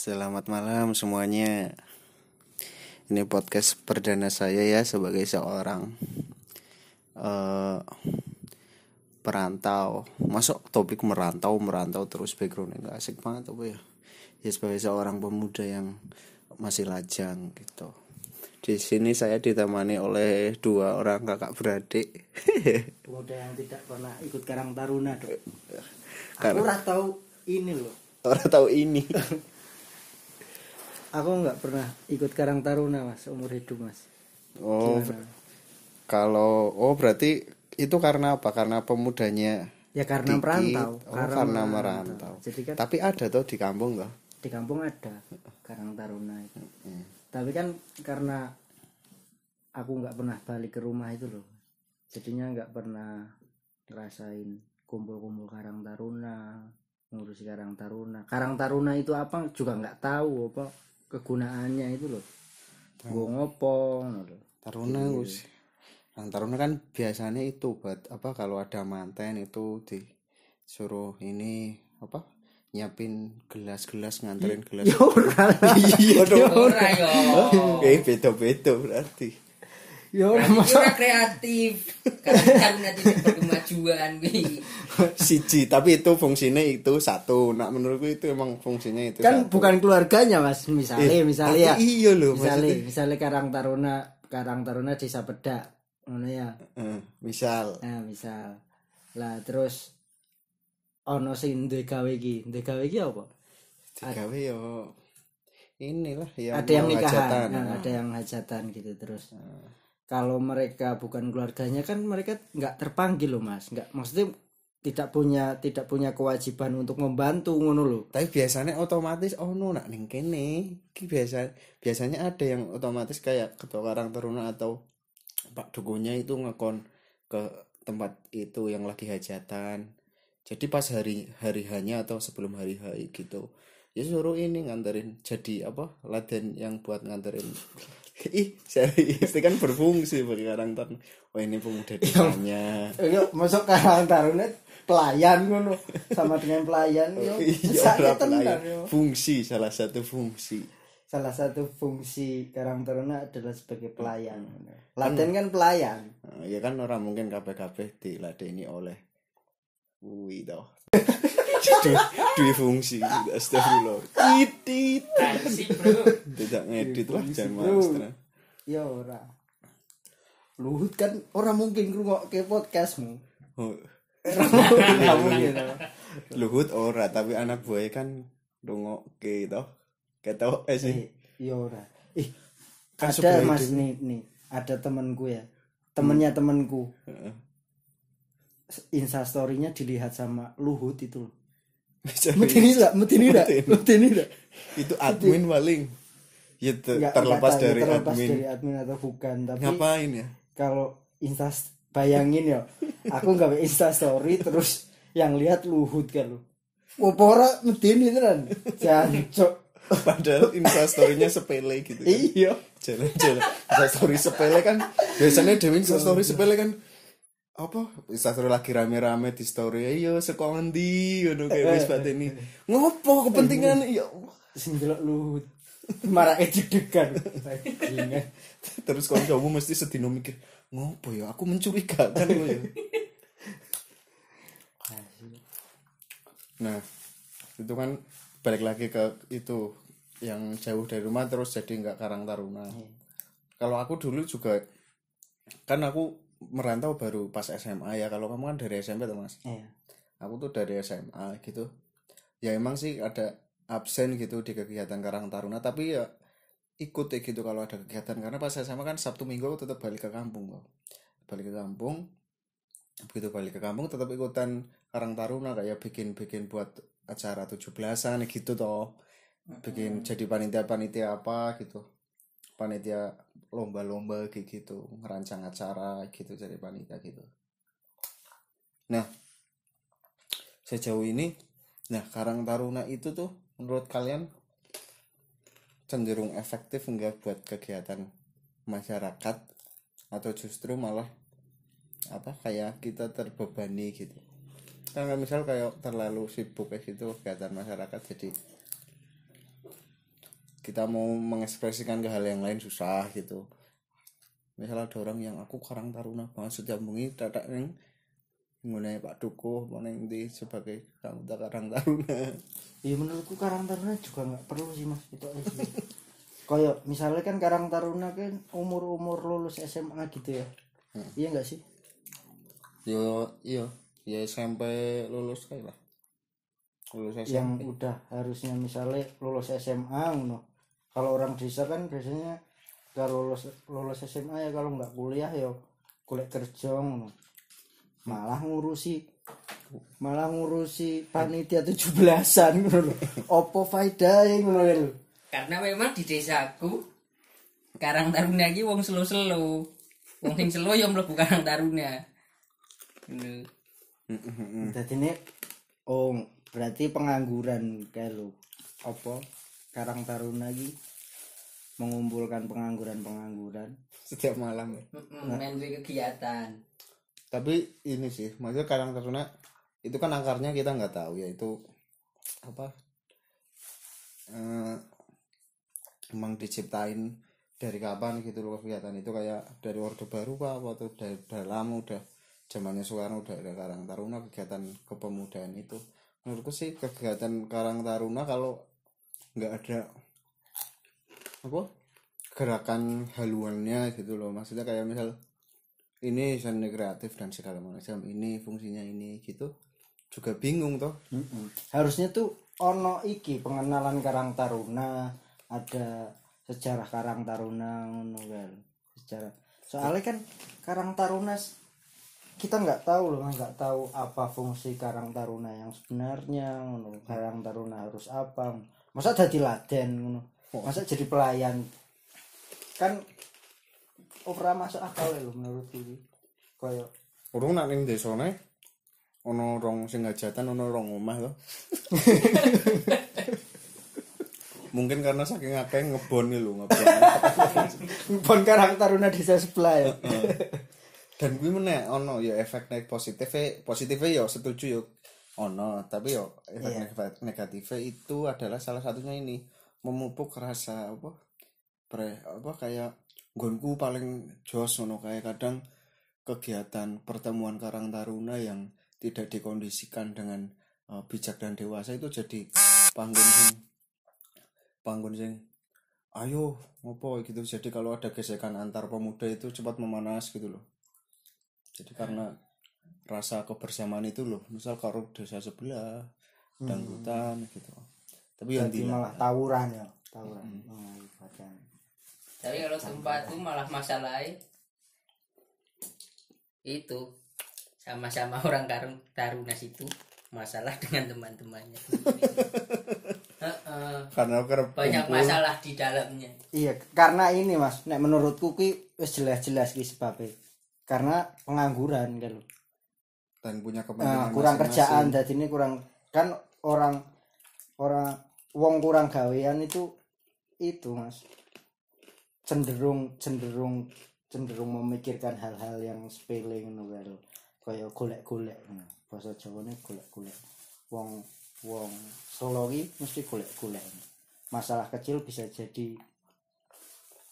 Selamat malam semuanya. Ini podcast perdana saya ya sebagai seorang uh, perantau. Masuk topik merantau, merantau terus backgroundnya nggak asik banget apa ya? Ya sebagai seorang pemuda yang masih lajang gitu. Di sini saya ditemani oleh dua orang kakak beradik. pemuda yang tidak pernah ikut Karang Taruna dok. Karena- Aku tahu ini loh. Orang tahu ini. Aku nggak pernah ikut Karang Taruna mas umur hidup mas. Oh, Gimana? kalau oh berarti itu karena apa? Karena pemudanya Ya karena dikit. merantau. Oh, karena merantau. Jadi kan Tapi ada tuh di kampung loh. di kampung ada Karang Taruna itu. Tapi kan karena aku nggak pernah balik ke rumah itu loh. Jadinya nggak pernah ngerasain kumpul-kumpul Karang Taruna, ngurusi Karang Taruna. Karang Taruna itu apa juga nggak tahu apa kegunaannya itu loh. Gue ngopo ngono loh. Taruna Gus. Nah, taruna kan biasanya itu buat apa kalau ada manten itu disuruh ini apa nyiapin gelas-gelas nganterin gelas. Ya ora lah. Iya dong. Ora yo. Eh beda-beda berarti. Ya ora Ora masa kreatif. Karena kan nanti berkemajuan wi. Siji, tapi itu fungsinya itu satu. Nah, menurutku itu emang fungsinya itu kan satu. bukan keluarganya mas misalnya Eh, misalnya tapi iya loh, misalnya maksudnya. misalnya Karang Taruna Karang Taruna desa Pedak ngono ya Eh, misal nah misal lah terus ono sing duwe gawe iki duwe gawe iki apa digawe yo inilah yang ada yang nikahan hajatan. nah, ada yang hajatan gitu terus kalau mereka bukan keluarganya kan mereka nggak terpanggil loh mas nggak maksudnya tidak punya tidak punya kewajiban untuk membantu ngono loh Tapi biasanya otomatis oh no nak ning kene. Biasa biasanya ada yang otomatis kayak ketua karang taruna atau Pak Dukunya itu ngekon ke tempat itu yang lagi hajatan. Jadi pas hari hari hanya atau sebelum hari H gitu. Ya suruh ini nganterin jadi apa laden yang buat nganterin. Ih serius kan berfungsi bagi karang taruna oh ini pemuda desanya. Yuk, masuk Karang Taruna pelayan ngono sama dengan pelayan yo. Iya sakit lah, tenan fungsi salah satu fungsi. Salah satu fungsi Karang Taruna adalah sebagai pelayan Laten kan pelayan. Nah, ya kan orang mungkin kabeh-kabeh diladeni oleh. Wih toh. Dua fungsi Astagfirullah. Titit. Tidak ngedit lah jangan master. ya ora Luhut kan orang mungkin ngrungokke podcastmu Oh, mungkin Luhut ora tapi anak buaya kan dongoke toh. Ketok eh sih. Eh, ya ora ih Kan ada mas nih nih ada temanku ya temennya temanku Heeh. instastorynya dilihat sama Luhut itu loh Metini. Metini enggak? Itu admin paling. Ya te- Nggak- terlepas dari terlepas admin. dari admin atau bukan tapi Ngapain ya? kalau insta bayangin ya aku nggak insta story terus yang lihat luhut kan lu Wopora medini tenan jancok Padahal instastorynya sepele gitu. kan. iya jalan-jalan instastory sepele kan biasanya dewi instastory sepele kan apa? Instastory lagi rame-rame di story iya sekolah ndi ngono kayak wis bateni. ngopo kepentingan? Ya sing delok luhut. Marah deg-degan Bajingan. terus kancamu mesti sedino mikir ngopo ya? Aku mencurigakan lo ya. Nah itu kan balik lagi ke itu yang jauh dari rumah terus jadi nggak karang taruna. Kalau aku dulu juga kan aku merantau baru pas SMA ya. Kalau kamu kan dari SMP tuh mas. Iya. aku tuh dari SMA gitu. Ya emang sih ada absen gitu di kegiatan Karang Taruna. Tapi ya ikut ya gitu kalau ada kegiatan. Karena pas SMA kan Sabtu Minggu aku tetap balik ke kampung loh balik ke kampung. Begitu balik ke kampung tetap ikutan Karang Taruna kayak bikin bikin buat acara 17-an gitu toh. Bikin jadi panitia-panitia apa gitu panitia lomba-lomba kayak gitu ngerancang acara gitu jadi panitia gitu. Nah sejauh ini nah Karang Taruna itu tuh menurut kalian cenderung efektif enggak buat kegiatan masyarakat? Atau justru malah apa kayak kita terbebani gitu? Kan misal kayak terlalu sibuk kayak gitu kegiatan masyarakat jadi kita mau mengekspresikan ke hal yang lain susah gitu misalnya ada orang yang aku karang taruna banget setiap bengi dadak neng mengenai Pak Dukuh di sebagai anggota karang taruna Iya menurutku Karang Taruna juga nggak perlu sih mas itu aja. Kayak misalnya kan Karang Taruna kan umur umur lulus SMA gitu ya. Iya nggak sih? yo iya ya SMP lulus kayak lah lulus SMP Yang udah harusnya misalnya lulus SMA ngono. Kalau orang desa kan biasanya kalau lulus lulus SMA ya kalau nggak kuliah ya kuliah kerja ngono. Malah ngurusi malah ngurusi panitia 17-an ngono lho. Opo ngono lho. Karena memang di desaku Karang Taruna iki wong selo-selo. Wong sing selo ya mlebu Karang Taruna. Ngono. Jadi ini oh berarti pengangguran kayak lu apa Karang Taruna lagi mengumpulkan pengangguran-pengangguran. setiap malam ya. Main kegiatan. tapi ini sih maksudnya karang taruna itu kan akarnya kita nggak tahu ya itu apa eh, emang diciptain dari kapan gitu loh kegiatan itu kayak dari orde baru pak atau dari, dari lama udah zamannya sekarang udah ada karang taruna kegiatan kepemudaan itu menurutku sih kegiatan karang taruna kalau nggak ada apa gerakan haluannya gitu loh maksudnya kayak misal ini seni kreatif dan segala macam ini fungsinya ini gitu juga bingung toh Harusnya tuh ono iki pengenalan Karang Taruna, ada sejarah Karang Taruna ngono kan. Sejarah. Soalnya kan Karang Taruna kita nggak tahu loh, nggak tahu apa fungsi Karang Taruna yang sebenarnya. Karang Taruna harus apa? Masa jadi laden ngono. Masa jadi pelayan? Kan ora masuk akal loh menurutku iki. Kayak urung nak ning desone ono rong sing hajatan ono rong omah loh mungkin karena saking akeh ngebon lho ngebon pon Karang Taruna desa sebelah ya. dan gue meneh ono ya efek naik positif positifnya ya setuju ya ono tapi ya efek neg- negatifnya itu adalah salah satunya ini memupuk rasa apa pre apa kayak gonku paling jos ono kayak kadang kegiatan pertemuan Karang Taruna yang tidak dikondisikan dengan uh, bijak dan dewasa itu jadi panggung sing panggung sing ayo ngopo gitu. Jadi kalau ada gesekan antar pemuda itu cepat memanas gitu loh. Jadi karena rasa kebersamaan itu loh misal kalau desa sebelah dangdutan gitu tapi yang malah tawuran ya, tawuran. Nah, ibadah. Tapi kalau tempat tuh malah masalahnya itu sama-sama orang karung taruna situ masalah dengan teman-temannya. Heeh. karena banyak masalah di dalamnya. Iya, karena ini Mas, nek menurutku ki wis jelas-jelas ki sebabnya. Karena pengangguran kan. Dan punya Nah, kepentingan kurang masing-masing. kerjaan jadi ini kurang kan orang orang wong kurang gawean itu itu Mas. Cenderung cenderung cenderung memikirkan hal-hal yang sepele ngono kae lho. Kaya golek-golek. Bahasa Jawane golek-golek. Wong wong Solo mesti golek-golek. Masalah kecil bisa jadi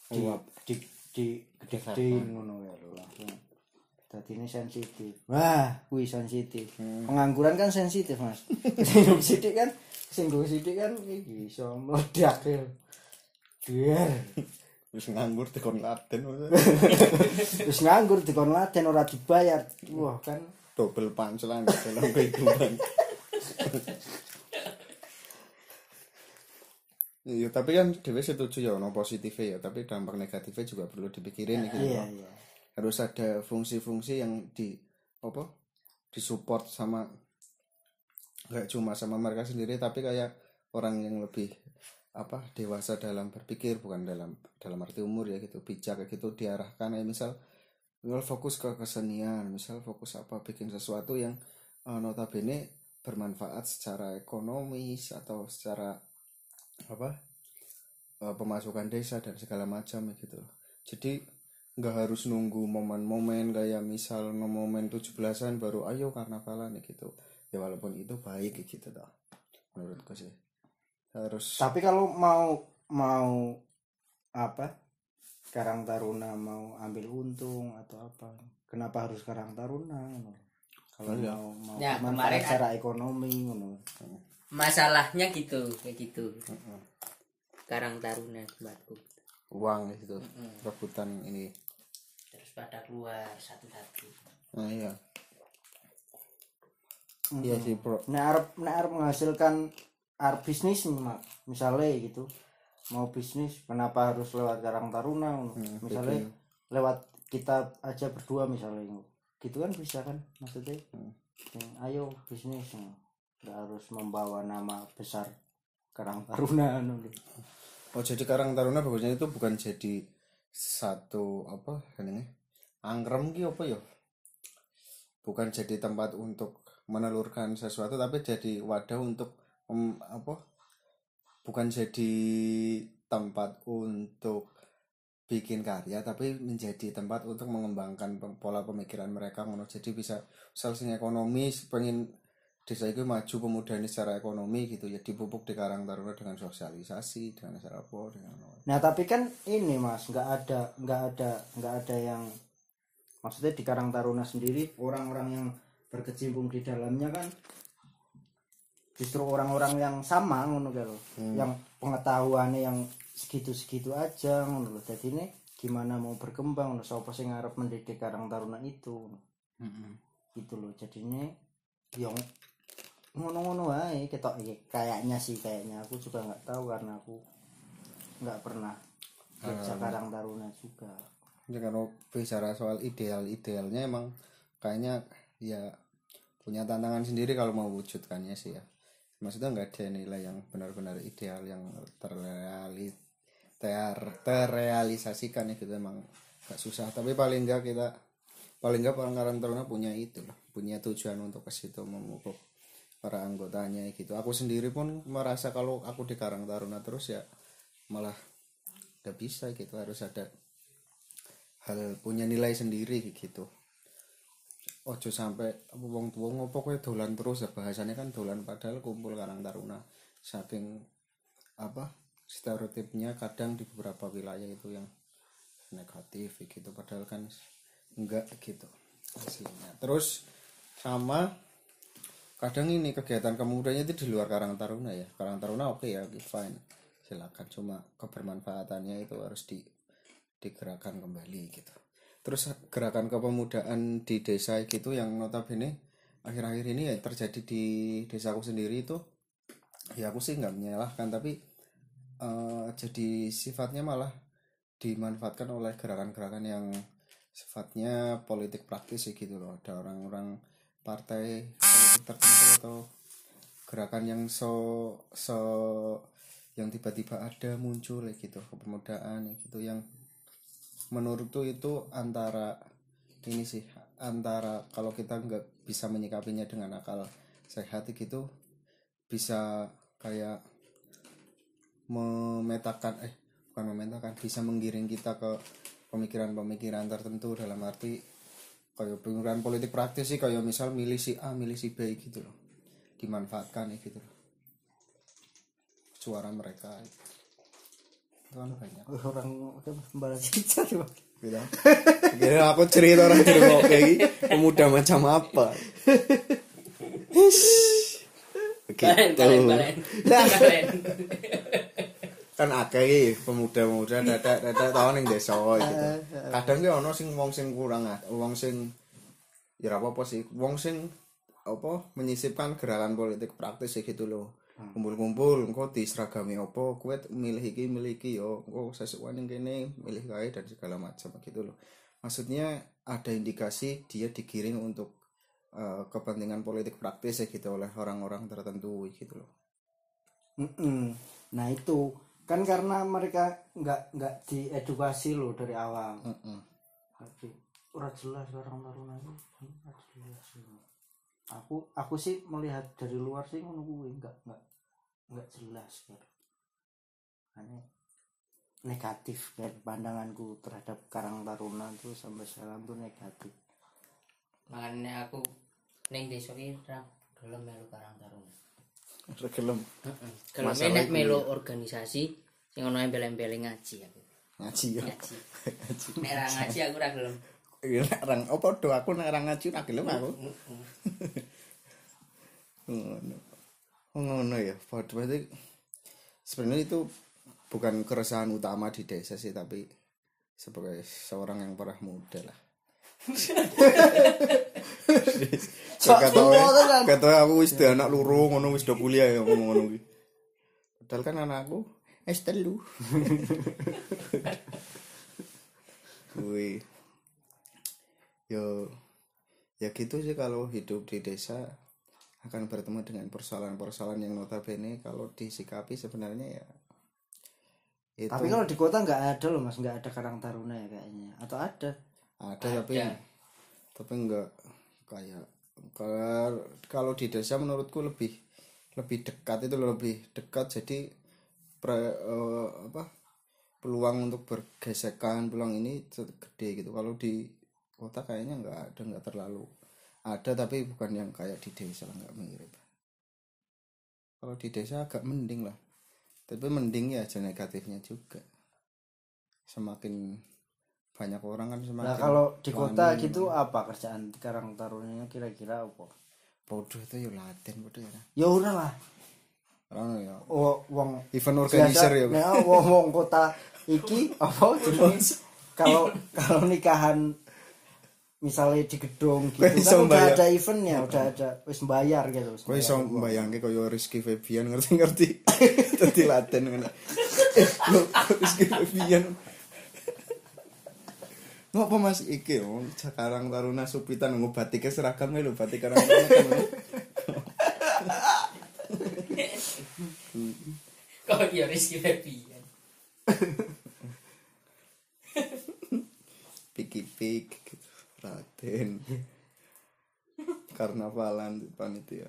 di Uap. di di gede ngono langsung. Tadi ini sensitif. Wah, wih sensitif. Pengangguran kan sensitif, Mas. Singgung sidik kan, singgung sidik kan iki iso meledak ya. Biar. terus nganggur tekon laten Terus nganggur dikon laten ora dibayar. Wah, kan double punchline dalam kehidupan Iya, tapi kan Dewi setuju ya, no positifnya ya, tapi dampak negatifnya juga perlu dipikirin gitu. iya loh. iya. Harus ada fungsi-fungsi yang di apa? disupport sama nggak cuma sama mereka sendiri tapi kayak orang yang lebih apa dewasa dalam berpikir bukan dalam dalam arti umur ya gitu bijak gitu diarahkan ya misal misal fokus ke kesenian misal fokus apa bikin sesuatu yang eh, notabene bermanfaat secara ekonomis atau secara apa eh, pemasukan desa dan segala macam gitu jadi nggak harus nunggu momen-momen kayak misal momen 17-an baru ayo karnavalan ya gitu. Ya walaupun itu baik ya gitu toh menurutku sih. Harus Tapi kalau mau mau apa? Karang Taruna mau ambil untung atau apa? Kenapa harus Karang Taruna ngono. kalau Iya. mau mau Ya, manfaat kemarin secara ekonomi ngono. Masalahnya gitu kayak gitu. Karang Taruna tempatku uang gitu rebutan ini pada keluar satu-satu nah iya. Iya sih bro. Nek arep nek arep menghasilkan arep bisnis mak. Misalnya gitu mau bisnis kenapa harus lewat Karang Taruna. Hmm, misalnya lewat kita aja berdua misalnya gitu kan bisa kan maksudnya? Hmm. Ayo bisnis nggak harus membawa nama besar Karang Taruna ngono. oh jadi Karang Taruna bagusnya itu bukan jadi satu apa ini angkrem ki apa ya? Bukan jadi tempat untuk menelurkan sesuatu tapi jadi wadah untuk em, apa? Bukan jadi tempat untuk bikin karya tapi menjadi tempat untuk mengembangkan pola pemikiran mereka ngono. Jadi bisa sing ekonomi pengen desa itu maju kemudian secara ekonomi gitu ya dipupuk di Karang Taruna dengan sosialisasi dengan cara apa dengan. Nah tapi kan ini mas nggak ada nggak ada nggak ada yang maksudnya di Karang Taruna sendiri orang-orang yang berkecimpung di dalamnya kan justru orang-orang yang sama ngono loh. yang pengetahuannya yang segitu-segitu aja ngono loh. Jadi ini gimana mau berkembang ngono? Siapa sing ngarep mendidik Karang Taruna itu? Gitu loh jadinya yang ngono-ngono aja ketok iki. kayaknya sih kayaknya. Aku juga nggak tahu karena aku nggak pernah baca Karang Taruna juga Ya, kalau bicara soal ideal-idealnya emang kayaknya ya punya tantangan sendiri kalau mau wujudkannya sih ya. Maksudnya nggak ada nilai yang benar-benar ideal yang terreali ter, terrealisasikan ya gitu emang gak susah. Tapi paling nggak kita paling nggak orang Karang Taruna punya itu lah, punya tujuan untuk ke situ memupuk para anggotanya gitu. Aku sendiri pun merasa kalau aku di Karang Taruna terus ya malah gak bisa gitu harus ada hal punya nilai sendiri gitu. Ojo sampai wong tua ngopo kowe dolan terus ya bahasanya kan dolan padahal kumpul karang taruna. Saking apa stereotipnya kadang di beberapa wilayah itu yang negatif gitu padahal kan enggak gitu hasilnya. Terus sama kadang ini kegiatan kemudanya itu di luar karang taruna ya. Karang taruna oke ya oke, fine silakan. Cuma kebermanfaatannya itu harus di digerakkan kembali gitu. Terus gerakan kepemudaan di desa gitu yang notabene akhir-akhir ini ya terjadi di desaku sendiri itu ya aku sih nggak menyalahkan tapi eh, jadi sifatnya malah dimanfaatkan oleh gerakan-gerakan yang sifatnya politik praktis sih gitu loh. Ada orang-orang partai politik tertentu atau gerakan yang so so yang tiba-tiba ada muncul ya gitu kepemudaan ya gitu yang menurutku itu antara ini sih antara kalau kita nggak bisa menyikapinya dengan akal sehat gitu bisa kayak memetakan eh bukan memetakan bisa menggiring kita ke pemikiran-pemikiran tertentu dalam arti kayak pemikiran politik praktis sih kayak misal milih si A milih si B gitu loh dimanfaatkan ya gitu loh suara mereka. itu kan banyak orang kembali kita tuh gitu. Kira aku cerita orang mau kayak gini, pemuda macam apa? balen Kan akeh pemuda-pemuda dadak-dadak tahun ning desa gitu. Kadang ki ono sing wong sing kurang ah, wong sing ya ora apa-apa sih, wong sing apa menyisipkan gerakan politik praktis gitu loh. Kumpul-kumpul engko diseragami apa kowe milih iki milih iki yo engko sesuatu ning kene milih kae dan segala macam gitu loh maksudnya ada indikasi dia digiring untuk eh, kepentingan politik praktis ya gitu oleh orang-orang tertentu gitu loh Mm-mm. Nah itu kan karena mereka nggak nggak diedukasi loh dari awal. Mm-mm. Tapi ora jelas orang taruna itu jelas. Aku aku sih melihat dari luar sih ngono kuwi nggak nggak nggak jelas kan. Hanya negatif kan pandanganku terhadap Karang Taruna itu sampai sekarang tuh negatif. makanya aku neng desa iki ra gelem melu karang taruna. Masalah menek itu melu organisasi sing ono embel-embel ngaji aku. Ngaji ya? Ngaji. Nek ngaji aku ra gelem Iya, orang oh podo aku nek orang ngaji ora gelem aku. Ngono. Oh, ngono ya. Podo berarti sebenarnya itu bukan keresahan utama di desa sih tapi sebagai seorang yang pernah muda lah. kata kata aku wis anak loro ngono wis do kuliah ya ngomong ngono kuwi. Padahal kan anakku es telu. Kuwi yo ya gitu sih kalau hidup di desa akan bertemu dengan persoalan-persoalan yang notabene kalau disikapi sebenarnya ya itu Tapi kalau di kota nggak ada loh mas, nggak ada Karang Taruna ya kayaknya. Atau ada? ada tapi Ada. tapi enggak kayak kalau kalau di desa menurutku lebih lebih dekat itu lebih dekat jadi pre- eh, apa peluang untuk bergesekan peluang ini gede gitu kalau di kota kayaknya nggak ada nggak terlalu ada tapi bukan yang kayak di desa lah nggak mirip. Kalau di desa agak mending lah. Tapi mending ya ada negatifnya juga. Semakin banyak orang kan semakin Nah kalau di kota wani. gitu apa kerjaan Karang Tarunanya kira-kira apa? bodoh itu ya latihan bodoh ya. Ya udah lah. orang ya. Oh, wong event organizer ya Nah, wong wong kota iki apa kalau kalau nikahan misalnya di gedung gitu kan udah ada eventnya udah ada wis bayar gitu wis Kowe iso mbayangke kaya Rizky Febian ngerti-ngerti. Dadi laten ngono. Eh, Rizky Febian. Ngopo Mas iki oh, Jakarang Taruna Supitan ngobati ke seragam lho batik Karang kan. kok ya Rizky Febian Piki-pik Raden. Karnavalan panitia.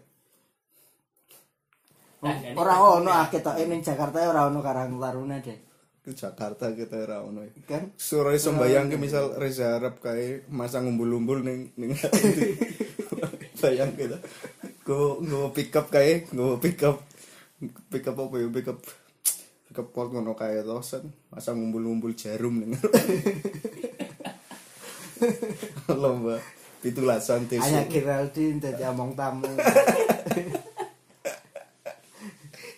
Ora ono akeh tok ning Jakarta ya ora ono Karang Taruna deh. Ke Jakarta kita ora ono. ya. Kan Suara iso mbayangke misal Reza Arab kae masang umbul-umbul ning ning bayang kita. Go go pick up kae, go pick up pick up apa ya pick up pick up pot ngono kae tosan, masang umbul-umbul jarum ning. Lomba. Pitulasan tisu. hanya Geraldine dadi omong tamu.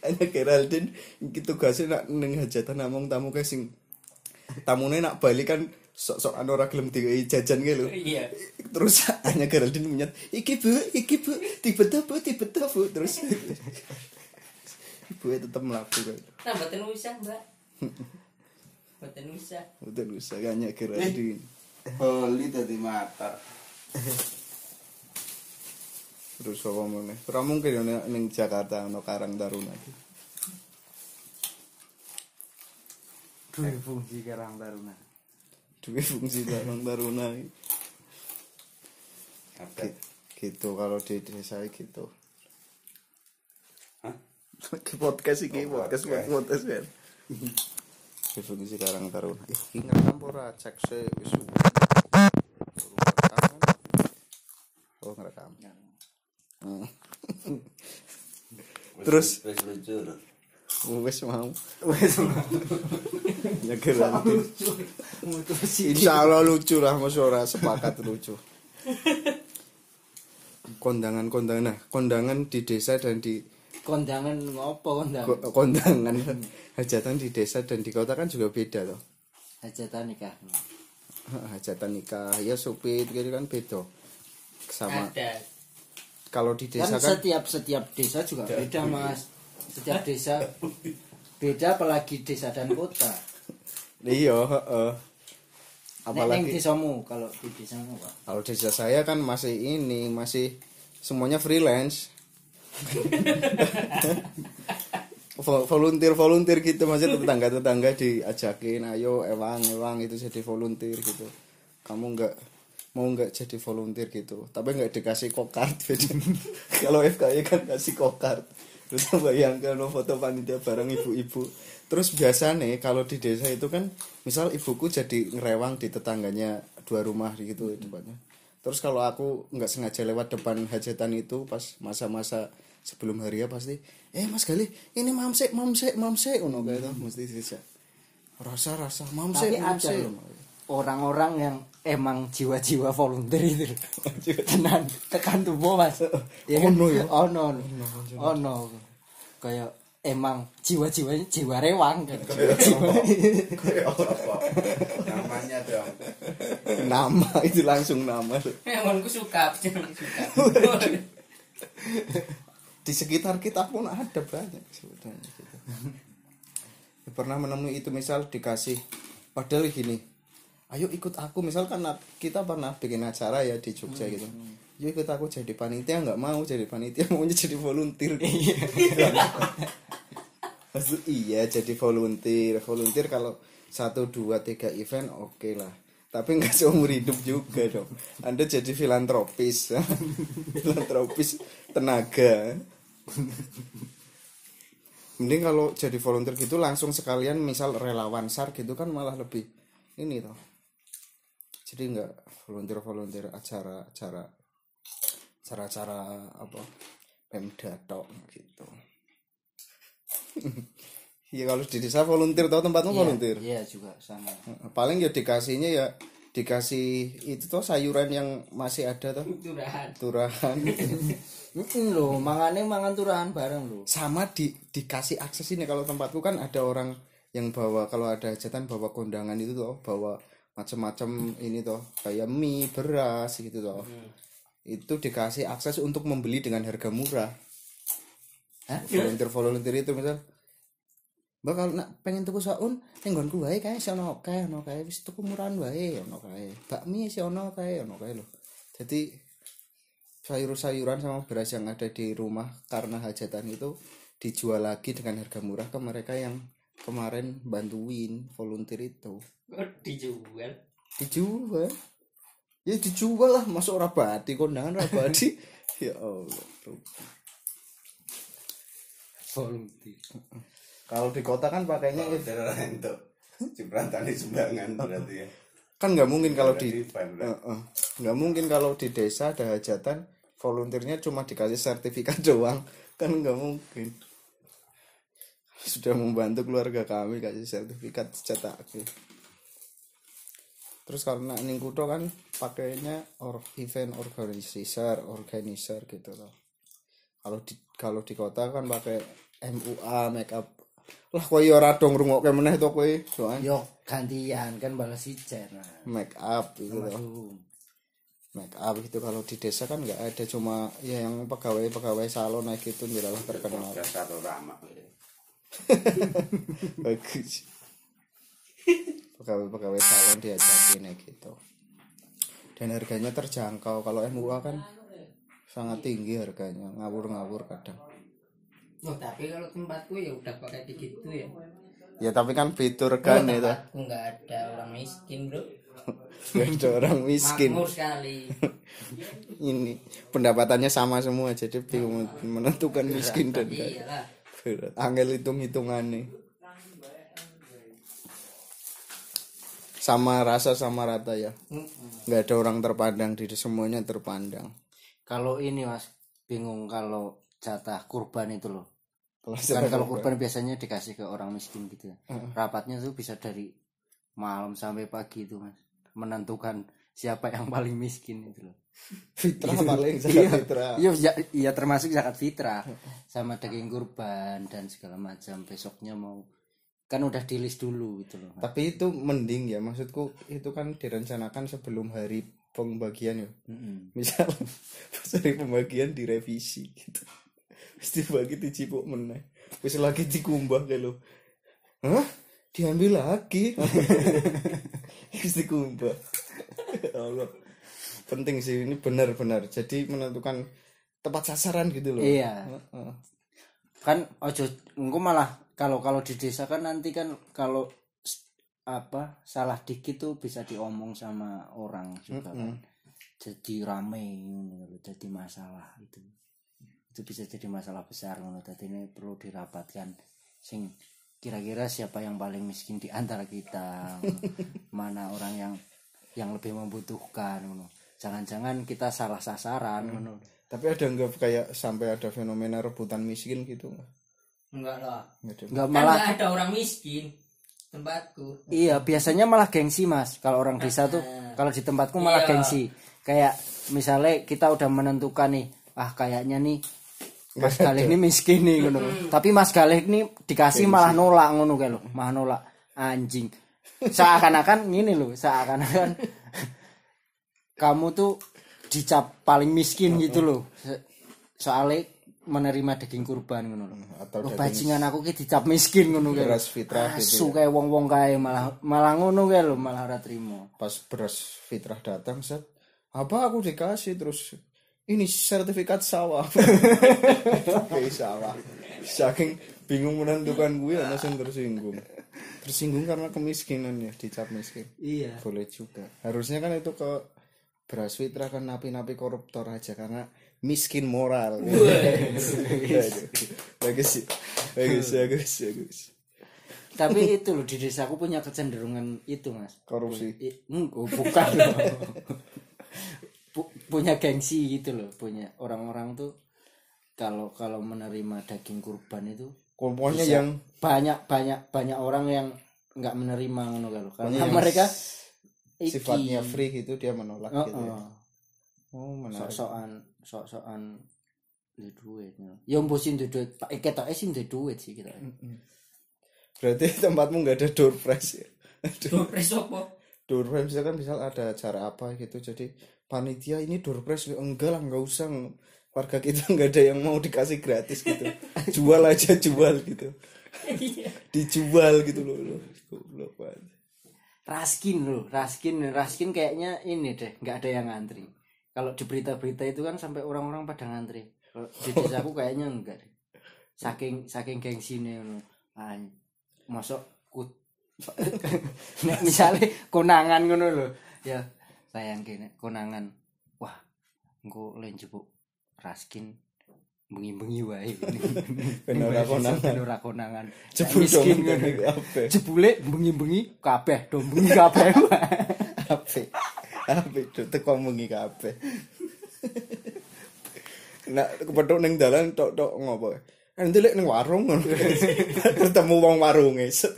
Ana Geraldine iki tugase nak ning hajatan namung tamu kae sing tamune nak bali kan sok-sok anu ora gelem dikai jajan lho. iya. Terus hanya Geraldine menyat iki bu iki bu tipe bu tipe bu. Terus ibu tetap melaku kayak nah mboten usah mbak. Mboten usah. Udah usah hanya Geraldine Bali dadi mata. terus apa mana ora mungkin nek ning Jakarta ono Karang Taruna iki Duwe fungsi Karang Taruna. duwe fungsi Karang Taruna iki. Ada. gitu kalau di desa gitu Hah? Ke podcast iki Oh, podcast podcast. podcast kan fungsi Karang apa ora cek se wis suwe. Ngerekam kan? Oh ngerekam Hmm. Terus? lucu. wis mau Wes ya Geraldine mutusi. Insya Allah lucu lah, mas ora sepakat lucu. Kondangan-kondangan, nah kondangan di desa dan di Kondangan apa kondangan? ko- kondangan hajatan di desa dan di kota kan juga beda loh. Hajatan nikah. Hajatan nikah, ya supit gitu kan beda. Sama ada kalau di Kan desa kan setiap setiap desa juga beda mas. Setiap desa beda apalagi desa dan kota. iya, heeh. Apalagi Apalagi desamu kalau di desamu pak. kalau desa saya kan masih ini, masih semuanya freelance. Vo- volunteer volunteer gitu masih tetangga tetangga diajakin ayo ewang ewang itu jadi volunteer gitu kamu nggak mau nggak jadi volunteer gitu. Tapi nggak dikasih kokart kalau FKI kan kasih kokart. Terus bayangkan no, foto panitia bareng ibu-ibu. Terus biasanya kalau di desa itu kan misal ibuku jadi ngerewang di tetangganya dua rumah gitu depannya terus kalau aku nggak sengaja lewat depan hajatan itu pas masa-masa sebelum hari ya pasti eh Mas Gali ini mamsek mamsek mamsek ngono kae to mesti dijak rasa rasa mamsek mamsek orang-orang yang emang jiwa-jiwa volunteer itu tenan tekan tubuh mas. Ya kan? Ono ya? ono ono. Ono kayak emang jiwa-jiwanya jiwa rewang. Kan jiwa Apa? Namanya dong. nama itu langsung nama. Emangku suka, di sekitar kita pun ada banyak sebetulnya pernah menemui itu misal dikasih padahal gini ayo ikut aku. Misal kan kita pernah bikin acara ya di Jogja gitu. Yuk ikut aku jadi panitia nggak mau jadi panitia maunya jadi volunteer. Maksud, iya jadi volunteer. Volunteer kalau satu dua tiga event oke lah. Tapi nggak seumur hidup juga dong. Anda jadi filantropis. Filantropis tenaga. Mending kalau jadi volunteer gitu langsung sekalian misal relawan sar gitu kan malah lebih ini toh jadi nggak volunteer volunteer acara acara acara acara apa pemda tok gitu. Iya kalau di desa volunteer tau tempatmu volunteer? iya juga sama. Paling ya dikasihnya ya dikasih itu tuh sayuran yang masih ada tuh turahan. Mm loh mangane mangan turahan bareng loh sama di dikasih akses ini kalau tempatku kan ada orang yang bawa kalau ada hajatan bawa kondangan itu tuh bawa macam-macam ini tuh kayak mie beras gitu tuh itu dikasih akses untuk membeli dengan harga murah. Hah? volunteer volunteer itu misal Mbak kalau nak pengen tuku saun ning nggonku wae kae si ono kae ono kae wis tuku murahan wae ono kae. Bakmi si ono kae ono kae lho. Jadi sayur-sayuran sama beras yang ada di rumah karena hajatan itu dijual lagi dengan harga murah ke mereka yang kemarin bantuin volunteer itu. Kok dijual? dijual. Ya dijual lah. Masuk rabati kondangan rabati ya Allah volunteer. Kalau di kota kan pakainya cara untuk cipratan di sumbangan berarti ya. kan nggak mungkin kalau di nggak mungkin kalau di desa ada hajatan volunteernya cuma dikasih sertifikat doang. Kan nggak mungkin sudah membantu keluarga kami kasih sertifikat cetak terus karena ning kutho kan pakainya or event organizer organizer gitu loh kalau di kalau di kota kan pakai MUA make up. Lah kowe ya ora dong ngrungokke meneh to kowe soalnya yo gantian kan balas ijen nah. Make up gitu loh make up gitu kalau di desa kan nggak ada cuma ya yang pegawai pegawai salon naik itu jelas terkenal. Udah satu ramah. bagus pegawai pegawai salon diajakin ya gitu dan harganya terjangkau kalau MUA kan sangat tinggi harganya ngawur-ngawur kadang Oh, tapi kalau tempatku ya udah pakai begitu ya. ya tapi kan fitur kan itu Tempatku nggak ada orang miskin, Bro. Nggak ada orang miskin Makmur sekali. ini pendapatannya sama semua jadi bingung menentukan miskin dan kaya Iyalah. Angel hitung hitungannya sama rasa sama rata ya. Nggak ada orang terpandang di semuanya terpandang. Kalau ini mas bingung kalau jatah kurban itu loh. Kalau kan kalau kurban. biasanya dikasih ke orang miskin gitu ya. Rapatnya tuh bisa dari malam sampai pagi itu mas. Menentukan siapa yang paling miskin itu loh. Fitrah paling iya. zakat fitrah. Iya ya- iya termasuk zakat fitrah. Sama daging kurban dan segala macam. Besoknya mau kan udah di list dulu gitu loh. Tapi itu mending ya maksudku itu kan direncanakan sebelum hari pembagian ya. Mm-mm. misal pas hari pembagian direvisi gitu. Pasti bagi dicipuk meneh. Wis lagi dikumbah kayak lo hah? Diambil lagi. Wis dikumbah Allah penting sih ini benar-benar. Jadi menentukan tepat sasaran gitu loh. Iya. Heeh. kan ojo engko malah kalau kalau di desa kan nanti kan kalau apa salah dikit tuh bisa diomong sama orang juga kan. Jadi rame jadi masalah itu. Itu bisa jadi masalah besar ngono. Tadi ini perlu dirapatkan sing kira-kira siapa yang paling miskin di antara kita mana orang yang yang lebih membutuhkan ngono. Jangan-jangan kita salah sasaran ngono. Tapi ada nggak kayak sampai ada fenomena rebutan miskin gitu nggak? Enggak lah Nggak ada. Nggak kan malah nggak ada orang miskin tempatku. Iya, biasanya malah gengsi, Mas. Kalau orang desa tuh kalau di tempatku malah Iya. gengsi. Kayak misalnya kita udah menentukan nih, ah kayaknya nih Mas Galih ini miskin nih ngono. Tapi Mas Galih ini dikasih malah nolak ngono kayak lo, malah nolak. Anjing. Seakan-akan gini loh, seakan-akan kamu tuh dicap paling miskin gitu loh. Soalnya menerima daging kurban ngono loh. atau Loh, bajingan aku ki dicap miskin ngono kae. beras fitrah gitu Asu kayak wong-wong kae malah malah ngono kae lho, malah ora trimo. pas beras fitrah datang set apa aku dikasih terus ini sertifikat sawah kayak sawah saking bingung menentukan gue langsung tersinggung tersinggung karena kemiskinan ya dicap miskin. Iya. boleh juga. Harusnya kan itu ke beras fitrah kan napi-napi koruptor aja karena miskin moral. Bagus sih. Bagus bagus bagus. Tapi itu loh di desaku punya kecenderungan itu, Mas. korupsi. Mm, oh, bukan loh. Pu- punya gengsi gitu loh, punya orang-orang tuh kalau kalau menerima daging kurban itu pokoknya yang banyak banyak banyak orang yang nggak menerima ngono kalau karena mereka iki. sifatnya free gitu dia menolak Oh, gitu ya. oh. menarik. Sok-sokan sok-sokan duit. Ya mbok sing duwe duit Pak ketoke sing duwe duit sih kita berarti tempatmu nggak ada door prize ya? Dopres apa? Door prize misalkan misal ada acara apa gitu jadi panitia ini door prize enggak lah nggak usah warga kita nggak ada yang mau dikasih gratis gitu. Jual aja jual gitu. Dijual gitu loh loh. Goblok banget. Raskin loh Raskin. Raskin kayaknya ini deh nggak ada yang ngantri. Kalau di berita-berita itu kan sampai orang-orang pada ngantri. Kalau di desa aku kayaknya enggak deh. Saking saking gengsine ngono. Ah masuk kut nek misalnya konangan ngono lho ya sayang kene konangan. Wah engko len jebuk raskin bengi-bengi wae Ben ora konangan. Ben ora konangan Jebul miskin ngono kabeh. jebule bengi-bengi kabeh do bengi kabeh. Ape. Ape tuh teko mengi kabeh. Nak kepethuk ning dalan tok-tok ngopo. Nanti lek ning warung ketemu wong warunge. Set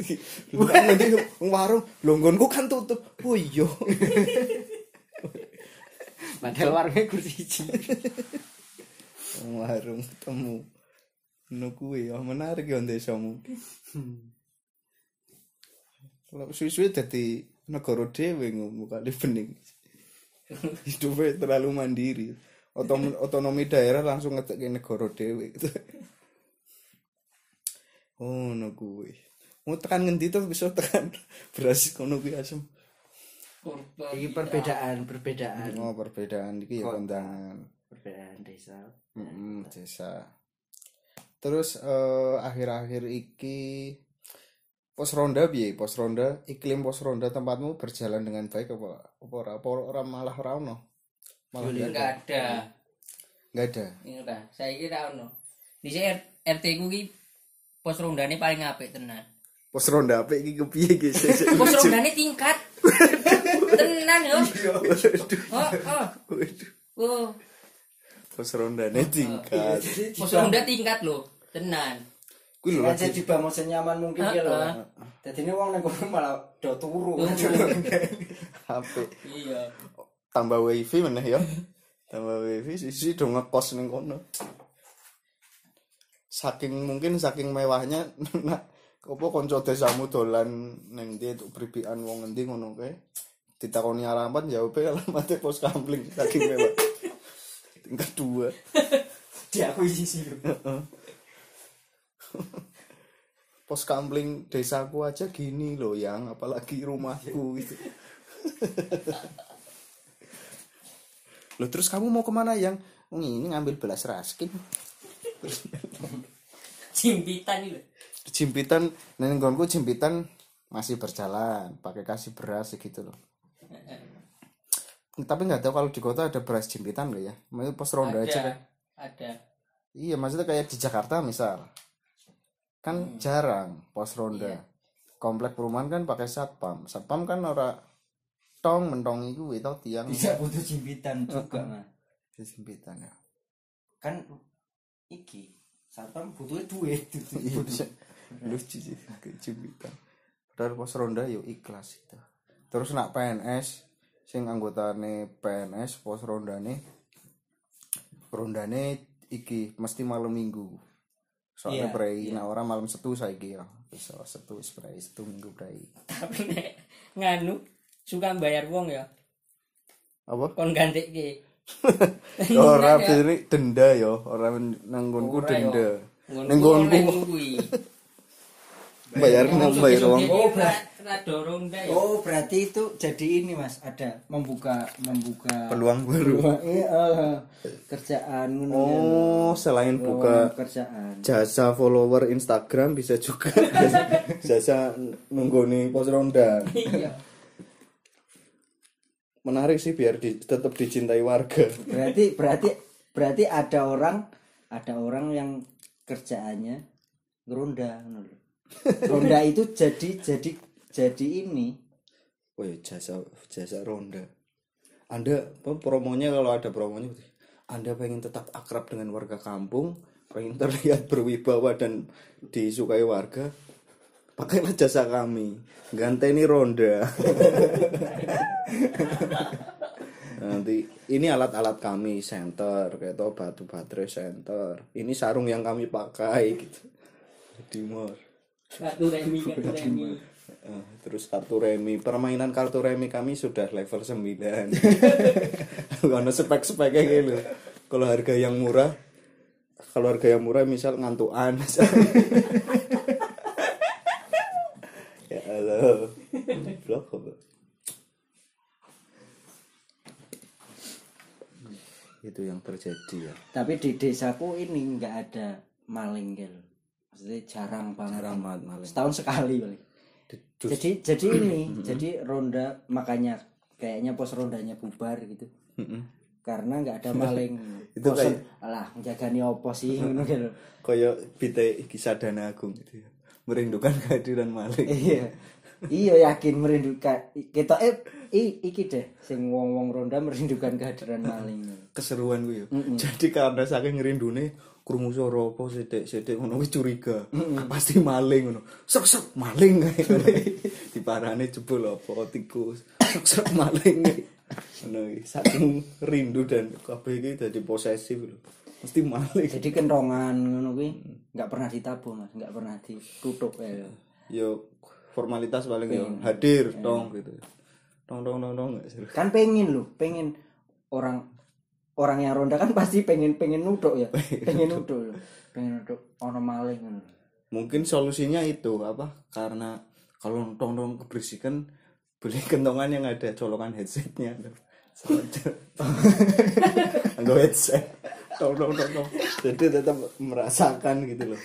Nanti wong warung, lho nggonku kan tutup. Oh iya. padahal warungnya kursi siji warung ketemu. Ngono kuwi ya menarik ya desamu. Kalau suwi-suwi dadi negara dhewe ngono kali bening. Hidupnya terlalu mandiri. Otom- otonomi daerah langsung ngetekke negara dhewe gitu. Oh, no kuwi. Mau tekan ngendi tuh bisa tekan beras kono kuwi asem. ini perbedaan perbedaan Oh, perbedaan iki ya kondangan. Perbedaan desa Mm-mm, desa. Terus eh, akhir-akhir iki pos ronda piye? Pos ronda, iklim pos ronda tempatmu berjalan dengan baik apa apa ora? Apa ora malah ra ono? Malah nggak ada. enggak ada Nggak ada. ini saya kira ono di RT ku ki pos rondane paling apik tenan Pos ronda apa iki kepiye iki? pos rondane tingkat tenan yo oh oh oh Pos rondane tingkat. pos ronda tingkat loh tenan Kuwi lho jadi bangun senyaman mungkin ya loh. Heeh. Jadi ini uang neng kono malah do turu. HP. iya Tambah wifi meneh ya. Tambah wifi sisi do ngekos ning kono. Saking mungkin saking mewahnya nah, apa kanca desamu dolan ning ndi untuk bribikan wong ngendi ngono kae. Ditakoni alamat jawab alamatnya pos kampling saking mewah. Tingkat dua. Diakui sih. Pos kampling desaku aja gini loh yang. Apalagi rumahku gitu. Loh terus kamu mau ke mana yang? Ini ngambil belas raskin. Jimpitan itu jimpitan neng gonku jimpitan masih berjalan pakai kasih beras gitu loh tapi nggak tahu kalau di kota ada beras jimpitan loh ya. Maksudnya pos ronda aja ada kan. ada. Iya maksudnya kayak di Jakarta misal. Kan jarang pos ronda. Komplek perumahan kan pakai satpam. Satpam kan ora tong mentong itu itu tiang. Bisa butuh jimpitan juga mah. jimpitan ya. Kan iki satpam butuhnya duit. Iya, lucu sih kejubitan padahal pos ronda yo ikhlas itu. Terus nak PNS sing anggotane PNS pos rondane rondane iki mesti malam minggu. Soalnya Iya, prei nah orang malam setu saiki ya. Bisa setu prei setu minggu prei. Tapi nek nganu suka bayar wong ya? Apa? Kon ganti ora jadi denda yo orang nanggonku yo. denda. Nanggonku bayar nang bayar uang Oh, ya. oh berarti itu jadi ini mas ada membuka membuka peluang baru Iya, eh, kerjaan ngono kan. oh selain buka Lowongan kerjaan jasa follower Instagram bisa juga jasa nunggoni pos ronda Iya. menarik sih biar di, tetap dicintai warga berarti berarti berarti ada orang ada orang yang kerjaannya ngeronda lho. ronda itu jadi jadi jadi ini oh ya jasa jasa ronda. Anda apa, promonya kalau ada promonya anda pengen tetap akrab dengan warga kampung pengen terlihat berwibawa dan disukai warga pakailah jasa kami. Ganteni ronda. Nanti ini alat-alat kami center kayak tau batu baterai center ini sarung yang kami pakai gitu. Dimor Kartu remi, remi. Eh, terus kartu remi. Permainan kartu remi kami sudah level 9 karena spek-speknya gitu. Kalau harga yang murah kalau harga yang murah misal ngantuan ya halo blok itu yang terjadi ya. Tapi di desaku ini nggak ada maling gitu maksudnya jarang banget. Jarang banget maling. Setahun sekali paling Di- jadi jadi ini jadi ronda makanya kayaknya pos rondanya bubar gitu. Karena nggak ada maling. Itu Bosen, kayak- alah menjagani opo sih ngono gitu. Kaya bite kisah dana agung gitu ya. Merindukan kehadiran maling. Iya iya yakin merindukan kita eh i, iki deh sing wong wong ronda merindukan kehadiran maling keseruan gue ya. Jadi karena saking ngerindune krungu suara apa sithik-sithik ngono wis curiga. Pasti maling ngono. Sek sek maling kae. Diparane jebul apa tikus. Sek sek maling. Ngono iki. saking rindu dan kabeh iki dadi posesif lho. Mesti maling. jadi kentongan ngono kuwi nggak pernah ditabuh mas nggak pernah ditutup ya Yo formalitas paling yo hadir dong gitu. Dong dong dong dong nggak kan pengen loh pengen orang orang yang ronda kan pasti pengen pengen nuduk ya pengen nuduk pengen nuduk ono maling. Mungkin solusinya itu apa? Karena kalau nonton keberisikan beli kentongan yang ada colokan headsetnya. Enggak headset. Tong tong tong tong. Jadi tetap merasakan gitu loh.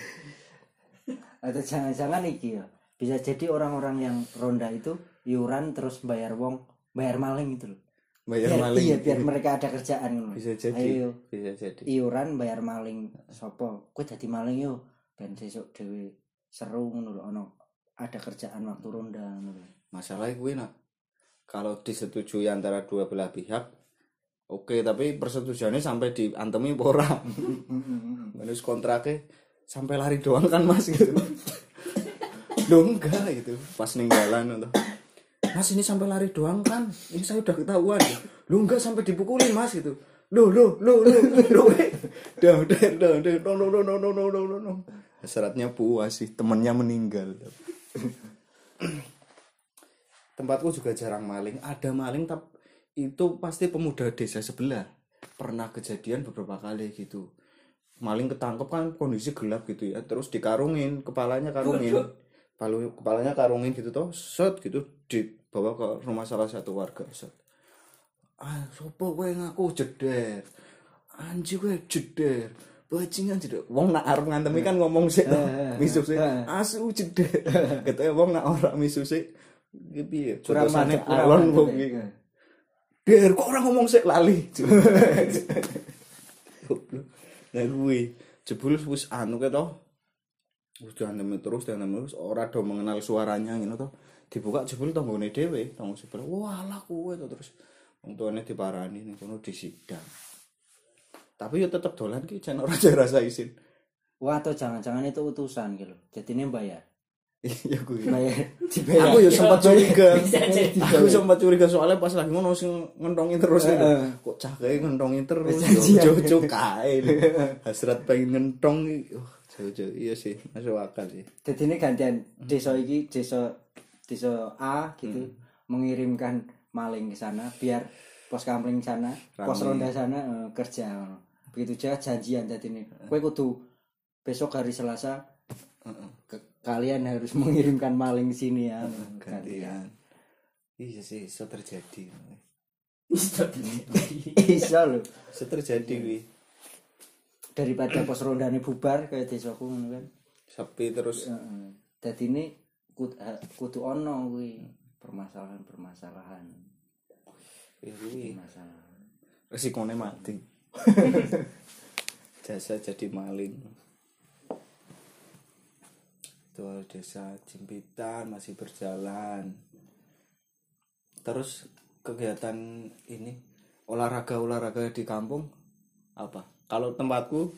atau jangan-jangan iki ya bisa jadi orang-orang yang ronda itu iuran terus bayar wong bayar maling gitu loh Bayar Biar- maling. iya biar mereka ada kerjaan. Bisa jadi. ayo Bisa jadi. iuran bayar maling sopo kue jadi maling yo ben sesuk dewe seru ngono ono ada kerjaan waktu ronda ngono. Masalahnya gue nak kalau disetujui antara dua belah pihak oke tapi persetujuannya sampai diantemi apa ora Terus kontraknya sampai lari doang kan mas gitu Loh enggak gitu. Pas ninggalan atau Mas ini sampai lari doang kan ini saya udah ketahuan. Lu enggak sampai dipukulin mas gitu. Loh loh loh loh loh Udah udah udah udah. No no no no no no no no puas sih temennya meninggal. Tempatku juga jarang maling. Ada maling tapi itu pasti pemuda desa sebelah. Pernah kejadian beberapa kali gitu. Maling ketangkep kan kondisi gelap gitu ya. Terus dikarungin kepalanya karungin Palu, kepalanya karungin gitu toh set gitu dibawa ke rumah salah satu warga set ah sopo gue ngaku jeder anji gue jeder bajingan jeder wong nak arep ngantemi kan ngomong sih misu sih asu jeder katanya wong nak ora misu sih gitu ya kurang mantep kurang alon wong ya. iki. Der kok orang ngomong sih lali. Nah gue jebul wis anu ke toh. Wis diantemi terus diantemi terus ora do mengenal suaranya ngono toh. Dibuka jebul tanggane dhewe, tanggo sebelah. Wah, lah kowe to terus wong tuane diparani ning kono disidang. tapi yo tetep dolan ki jan ora rasa isin Wah atau jangan-jangan itu utusan gitu. Jadi ini bayar. iya kuwi Bayar dibayar. aku yo sempat curiga aku sempat curiga soalnya pas lagi ngono sing ngentongin terus gitu. Kok cah kayak ngentongin terus jojo kae hasrat pengen ngentong jojo iya sih masuk akal sih Jadi ini gantian desa iki desa desa A gitu mengirimkan maling ke sana biar pos kampling sana, pos Rame. ronda sana eh, kerja. Begitu juga janjian jadi ini. Kowe kudu besok hari Selasa ke- kalian harus mengirimkan maling sini ya. gantian iya sih bisa terjadi Bisa loh. bisa terjadi wi Daripada pos rondane bubar kayak desaku ngono kan. sepi terus Heeh. Dadi ini kudu, kudu ono kuwi permasalahan-permasalahan. iya kuwi Masalah. resikonya mati jasa jadi maling Tual desa Jimpitan masih berjalan terus kegiatan ini olahraga olahraga di kampung apa kalau tempatku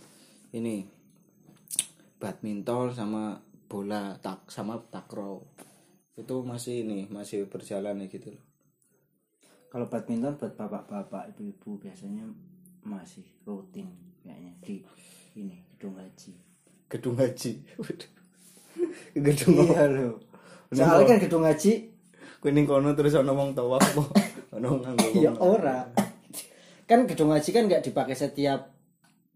ini badminton sama bola tak sama takraw itu masih ini masih berjalan ya gitu loh Kalau badminton buat bapak-bapak, ibu-ibu biasanya masih rutin kayaknya di ini gedung haji. gedung haji Waduh. gedung Iya loh. Soalnya kan gedung haji Kuwi ning kono terus ana wong tawaf? Ana wong nganggo. ya ora. Kan gedung haji kan nggak dipakai setiap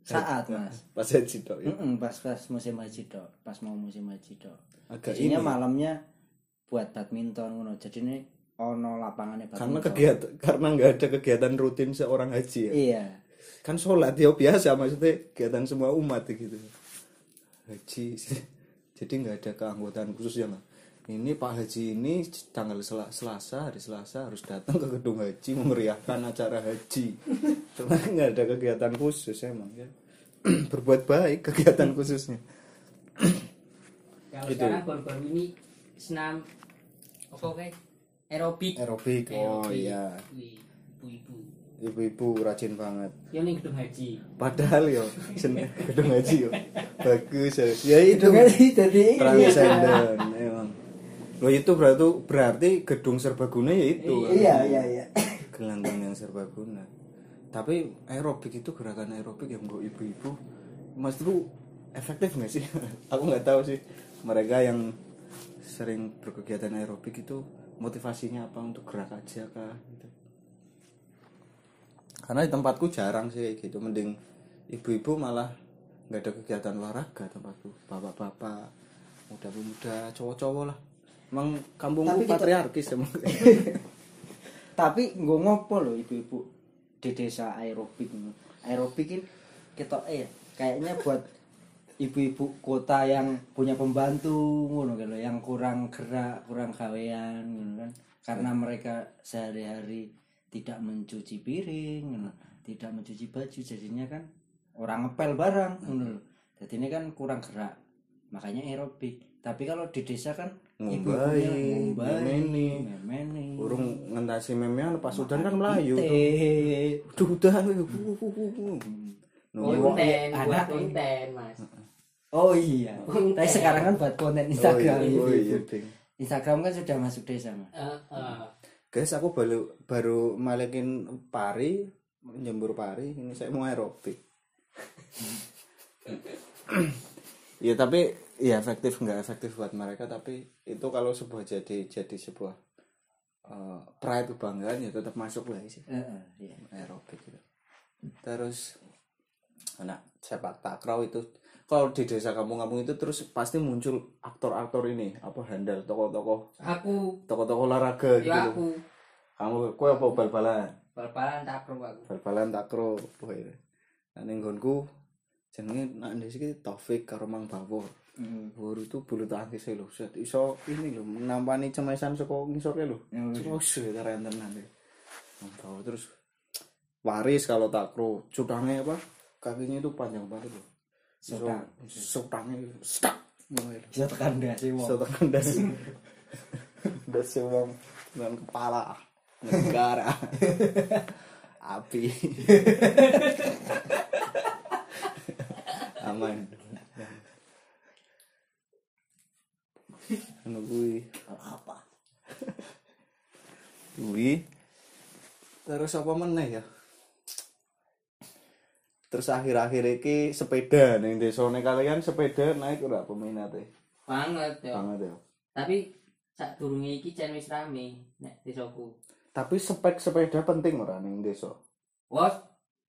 saat, Mas. Pas haji tok ya. Mm-mm, pas pas musim haji dok, pas mau musim haji dok. Agak Jadinya ini. malamnya buat badminton ngono. Jadi ini ono lapangannya Karena badminton. kegiatan karena nggak ada kegiatan rutin seorang haji ya. Iya. Kan sholat ya biasa maksudnya kegiatan semua umat gitu. Haji jadi nggak ada keanggotaan khusus ya Mas. Ini Pak Haji ini tanggal Sel- Selasa hari Selasa harus datang ke gedung haji memeriahkan acara haji. Cuma nggak ada kegiatan khusus emang ya. Berbuat baik kegiatan khususnya. Kalau Itu. sekarang baru-baru ini senam apa kayak aerobik. Aerobik. Oh Aerobik. iya. Ibu-ibu. Ibu-ibu rajin banget. Ya ning gedung haji. Padahal yo sen- gedung haji yo bagus ya. Ya itu Gedung haji jadi transenden emang. Loh itu berarti berarti gedung serbaguna ya itu. Iya, iya, iya. Gelanggang yang serbaguna. Tapi aerobik itu gerakan aerobik yang buat ibu-ibu. Mas itu efektif nggak sih? Aku nggak tahu sih. Mereka yang sering berkegiatan aerobik itu motivasinya apa untuk gerak aja kah? Gitu. Karena di tempatku jarang sih kayak gitu. Mending ibu-ibu malah nggak ada kegiatan olahraga tempatku. Bapak-bapak, muda-muda, cowok-cowok lah. Emang kampungku Tapi kita- patriarkis emang. Tapi nggak ngopo loh ibu-ibu di desa aerobik. Aerobik ini kita eh kayaknya buat ibu-ibu kota yang punya pembantu ngono kan loh, yang kurang gerak, kurang gawean ngono kan. Karena mereka sehari-hari tidak mencuci piring, ngono, tidak mencuci baju jadinya kan orang ngepel barang ngono loh. Jadi ini kan kurang gerak. Makanya aerobik. Tapi kalau di desa kan ngombai, memeni. memeni. Urung ngentasi memean pas udan kan melayu. Teh. Duh udah. Konten, buat konten, Mas. Oh iya. Tapi sekarang kan buat konten Instagram. Oh iya, oh iya. Instagram kan sudah masuk desa, Mas. Guys, aku baru baru malekin pari, nyembur pari, ini saya mau aerobik. ya tapi ya efektif nggak efektif buat mereka tapi itu kalau sebuah jadi jadi sebuah eh, pride kebanggaan ya tetap masuk lah sih iya. aerobik gitu. Terus anak sepak takraw itu kalau di desa kampung-kampung itu terus pasti muncul aktor-aktor ini apa handal tokoh-tokoh Aku, tokoh-tokoh olahraga gitu. ya loh. aku. Kamu kue apa bal-balan? Bal-balan takro aku. Bal-balan takro. Iya. Nah, ning nggonku jenenge nak ndek iki Taufik karo Mang Bawor. Mm. Bawor itu bulu tangkis lho. Set iso ini lho nampani cemesan saka ngisore lho. Oh, iya. Terus keren tenan deh. Mang Bawor terus waris kalau takro. Cutangnya apa? Kakinya itu panjang banget loh. Iso- Sutang. Sutangnya stak. Bisa tekan dasi wong. Iso tekan das. Das wong dengan kepala negara. Api. apa? Kuwi terus apa meneh ya? Terus akhir-akhir iki sepeda ning desane kalian sepeda naik ora peminate? Banget ya. Banget ya. Tapi sak durunge iki jan wis rame nek desaku tapi spek sepeda penting ora ning desa wah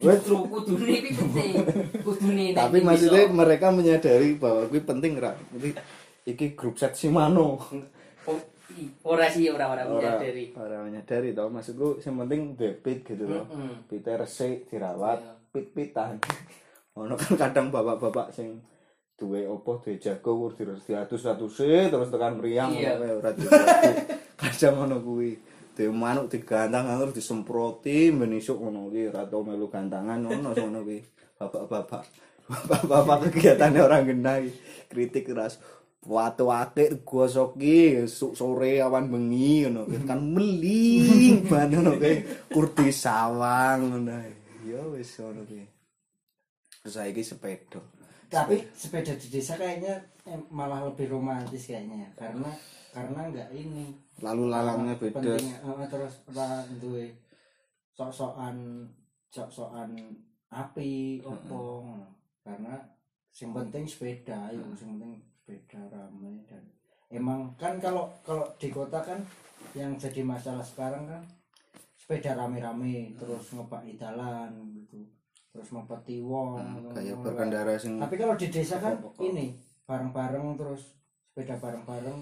justru kudune iki penting. Kudune tapi maksudnya mereka menyadari bahwa gue penting ra. Jadi iki grup set Shimano Oh, i- ora sih ora ora menyadari ora menyadari tau maksudku yang penting debit gitu loh Mm-mm. pite resik dirawat Iya. pit-pitan ono kan kadang bapak-bapak sing duwe opo duwe jago kur terus diatus-atuse terus tekan meriang Iya. ngono kae, ora kadang ngono kuwi duwe manuk digantang terus disemproti ben isuk ngono kuwi ora tau melu gantangan ono ngono kuwi bapak-bapak bapak-bapak kegiatannya orang genah iki. kritik keras Watu akeh gosoki esuk sore awan bengi ngono kan meling ban ngono kae kurdi sawang ngono. Ya wis ngono kuwi. Terus saiki sepeda. Tapi sepeda di desa kayaknya eh, malah lebih romantis kayaknya ya. Karena karena nggak ini. Lalu lalangnya beda. eh, terus duwe sok-sokan sok-sokan api opo ngono. karena sing penting sepeda ya sing penting sepeda ramai dan emang kan kalau kalau di kota kan yang jadi masalah sekarang kan sepeda rame-rame terus ngebaki dalan gitu terus mempeti wong ngono. kayak berkendara sing tapi kalau di desa kan Pokok. ini bareng-bareng terus sepeda bareng-bareng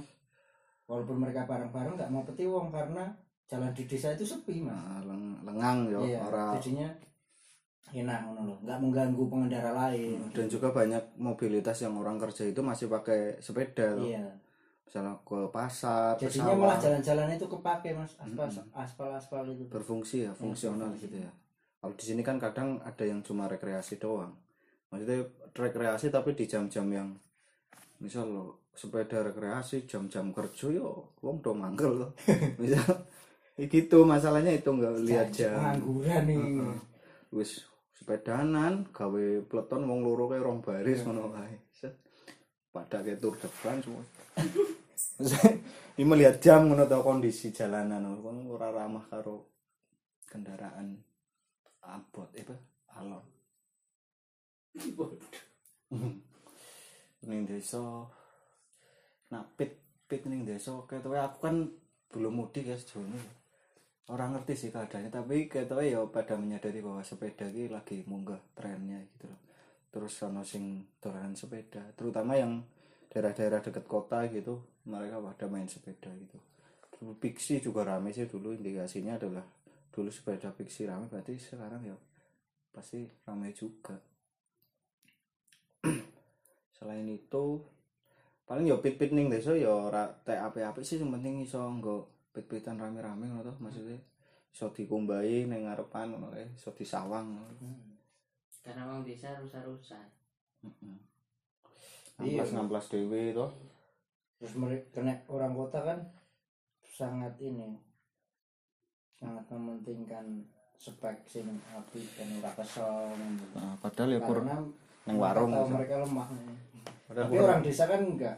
walaupun mereka bareng-bareng nggak mau peti wong karena jalan di desa itu sepi mas nah, leng- lengang ya iya ora jadinya enak ngono loh nggak mengganggu pengendara lain. Dan juga banyak mobilitas yang orang kerja itu masih pakai sepeda loh. iya. Misalnya ke pasar jadinya malah sawah. jalan-jalan itu kepake mas. Aspal aspal aspal itu. Berfungsi ya fungsional berfungsi. gitu ya. Kalau di sini kan kadang ada yang cuma rekreasi doang. Maksudnya rekreasi tapi di jam-jam yang misal lo sepeda rekreasi jam-jam kerja yo wong do mangkel lo misal ya gitu masalahnya itu nggak lihat jam. pengangguran nih. Wis sepedanan gawe peleton wong loro kayak rong baris ngono kae pada kayak tur depan semua ini melihat jam ngono tau kondisi jalanan. Ngono ora ramah karo kendaraan abot apa? Alon. Ning desa nah pit pit ning desa. Ketoke aku kan belum mudik ya sejauh ini orang ngerti sih keadaannya tapi ketoke ya pada menyadari bahwa sepeda ini lagi munggah trennya gitu loh. Terus ono sing sepeda terutama yang daerah-daerah dekat kota gitu mereka pada main sepeda gitu. Pixie juga rame sih dulu indikasinya adalah dulu sepeda Pixie rame berarti sekarang ya pasti rame juga. Selain itu paling ya pit-pit ning desa ya ora tek apik-apik sih yang penting iso nggo pit-pitan rame-rame ngono to maksudnya iso dikumbai ning ngarepan ngono kae iso disawang ngono. karena wong desa rusak-rusak Heeh. Iya. Ngamplas ngamplas dhewe to. terus mereka kena orang kota kan sangat ini sangat mementingkan spek sing api dan ora kesel. Nah, padahal ya kur karena nang warung mereka lemah. Padahal tapi orang desa kan enggak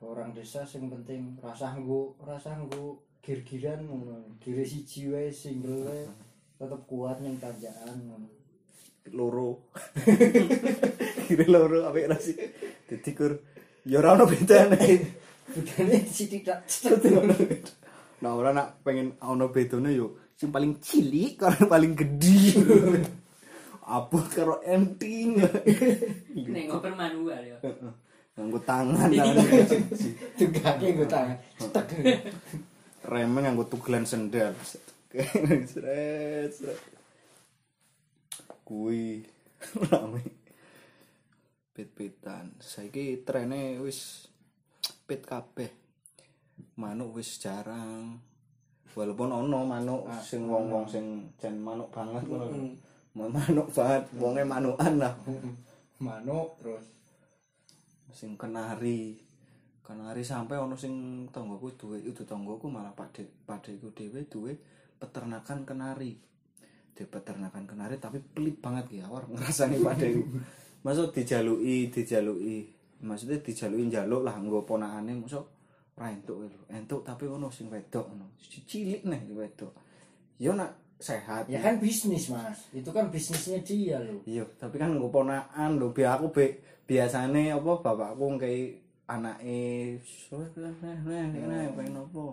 orang desa sing penting rasa nggo rasa nggo gir-giran ngono gire siji wae single tetep kuat ning tanjakan ngono loro. Kira loro apik ra sih. Dadi kur ya ora ono bedane. bedane sithik tak Nah, ora nak pengen ono bedone yo sing paling cilik karo paling gede. Abot karo enting. ning ngoper manual ya Nganggo tangan tangan. tegake nggo tangan cetek remeng nganggo tugelan sendal. Sret sret kui rame. Pit-pitan. Saiki trene wis pit kabeh. Manuk wis jarang. Walaupun ono manuk Ah, sing wong-wong sing jan manuk banget. Ngono manuk banget. Wonge manukan lah. Manuk terus? Sing kenari kenari sampai ono sing tonggoku duwe itu tonggoku malah pade padeku dhewe duwe peternakan kenari di peternakan kenari tapi pelit banget ya awar ngrasani padeku maksud dijaluki dijaluki maksudnya dijaluki njaluk lah nggo ponakane maksud ora entuk lho. Entuk tapi ono sing wedok ono. Cilik nih wedok. Yo nak sehat ya kan bisnis mas. Itu kan bisnisnya dia loh iya tapi kan nggo ponakan lho. Bi aku be biasane apa bapakku ngkei anake pengen apa?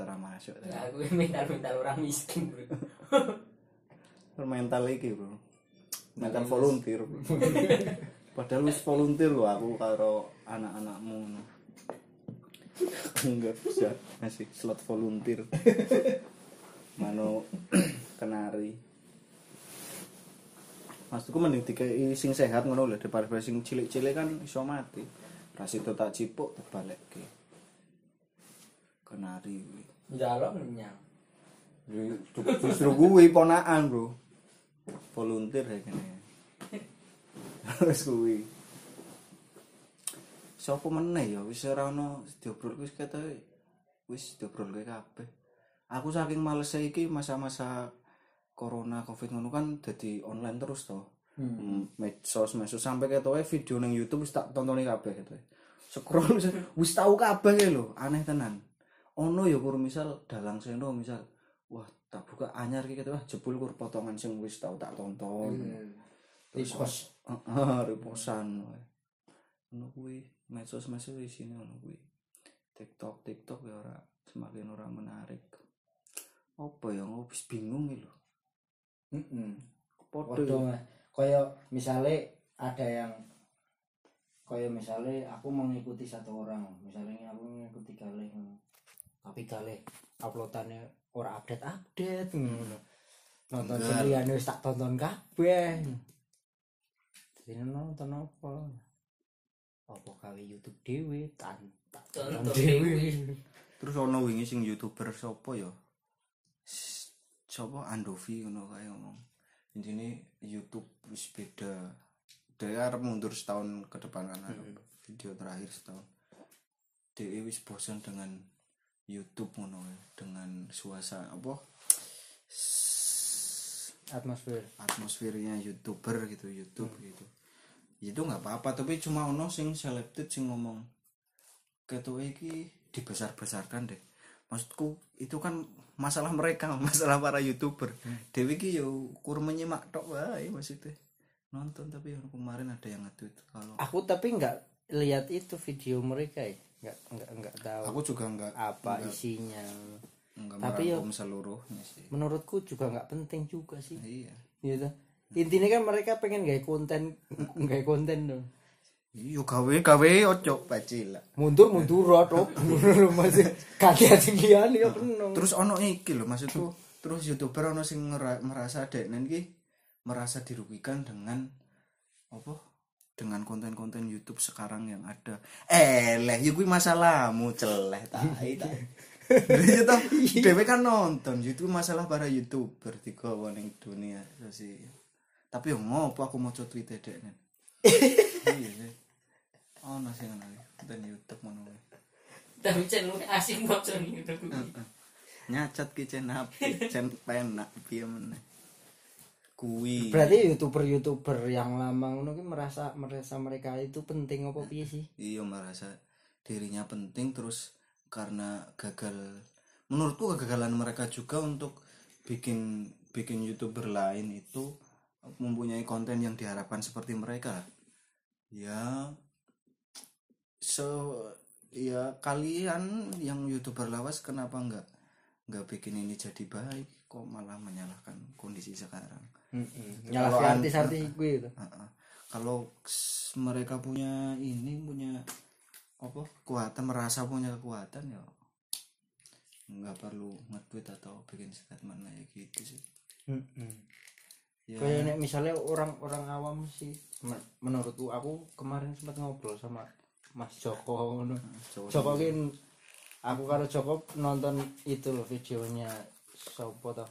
Ora masuk Nah, aku mental-mental orang miskin bro. Mental iki bro. Mental volunteer bro. padahal wis volunteer lho aku karo anak-anakmu. Enggak bisa masih slot volunteer. Mano kenari. Maksudku mending dikei sing sehat ngono lho daripada sing cilik-cilik kan iso mati ras itu tak cipuk balekke kenari kuwi. Jalok menyang justru kuwi ponakan bro. Volunteer ya kene. Terus kuwi. Sapa meneh ya wis ora ono diobrol wis ketoke wis diobrol kabeh. Aku saking males iki masa-masa corona covid ngono kan dadi online terus to hmm. medsos medsos sampai ketoke video ning YouTube wis tak tontoni kabeh ketoke scroll wis- tau kabeh ya lho aneh tenan ono ya kur misal dalang seno misal wah tak buka anyar iki wah jebul kur potongan sing wis tau tak tonton Repost. Heeh, reposan. Ngono kuwi medsos-medsos isine ngono kuwi. TikTok, TikTok ya ora semakin ora menarik. Apa ya wis bingung iki lho. Mm-mm. Padha Podo Mas. kaya misalnya ada yang kaya misalnya aku mengikuti satu orang misalnya aku mengikuti kali tapi kali uploadannya ora update update ngono. Nonton sendirian wis tak tonton kabeh. Ini nonton apa? Apa gawe YouTube dhewe? Tan tak tonton dhewe. Terus ono wingi sing YouTuber sapa ya? S- Sapa? Andovi ngono kae ngomong. Intine YouTube wis beda. Dia mundur setahun ke depan kan arep video terakhir setahun. Dia wis bosan dengan YouTube ngono kae, dengan suasana apa? Atmosfer atmosfernya youtuber gitu YouTube gitu itu nggak apa-apa tapi cuma ono sing selected sing ngomong ketua iki dibesar-besarkan deh maksudku itu kan masalah mereka masalah para youtuber. Dewi ki yo kur menyimak tok wae maksudnya. Nonton tapi yang kemarin ada yang nge-tweet kalau aku tapi nggak lihat itu video mereka ya. Nggak nggak nggak tahu aku juga nggak apa nggak, isinya. nggak Tapi yo- merangkum seluruhnya sih. menurutku juga nggak penting juga sih. Iya. Gitu intinya kan mereka pengen gaya konten gaya konten dong iya gawe gawe ojo bacila mundur mundur atau masih kaki tinggian ya penuh. Terus ono iki lho maksudku terus youtuber ono sing merasa deknen iki merasa dirugikan dengan apa dengan konten-konten YouTube sekarang yang ada. Eh leh ya kuwi masalahmu celeh tai tai. Iya toh, dhewe kan nonton itu masalah para youtuber tiga ning dunia sih tapi yo ngopo aku mau tweet deknen iya ngono iki, konten YouTube ngono kuwi. tapi channel asing bocor nih gitu nyacat ki cen apik cen penak piye meneh. Kuwi. Berarti youtuber youtuber yang lama ngono ki merasa merasa mereka itu penting apa piye sih? Iya merasa dirinya penting terus karena gagal. Menurutku kegagalan mereka juga untuk bikin bikin youtuber lain itu mempunyai konten yang diharapkan seperti mereka. Ya so ya kalian yang youtuber lawas kenapa nggak nggak bikin ini jadi baik? Kok malah menyalahkan kondisi sekarang? Nyala Kalau an- artis-artis gue itu. Kalau mereka punya ini punya apa kekuatan merasa punya kekuatan ya nggak perlu nge-tweet atau bikin statement kayak gitu sih. Ya. Kayak misalnya orang-orang awam sih men- menurutku aku kemarin sempat ngobrol sama Mas Joko ngono. Joko kan aku karo Joko nonton itu loh videonya sopo toh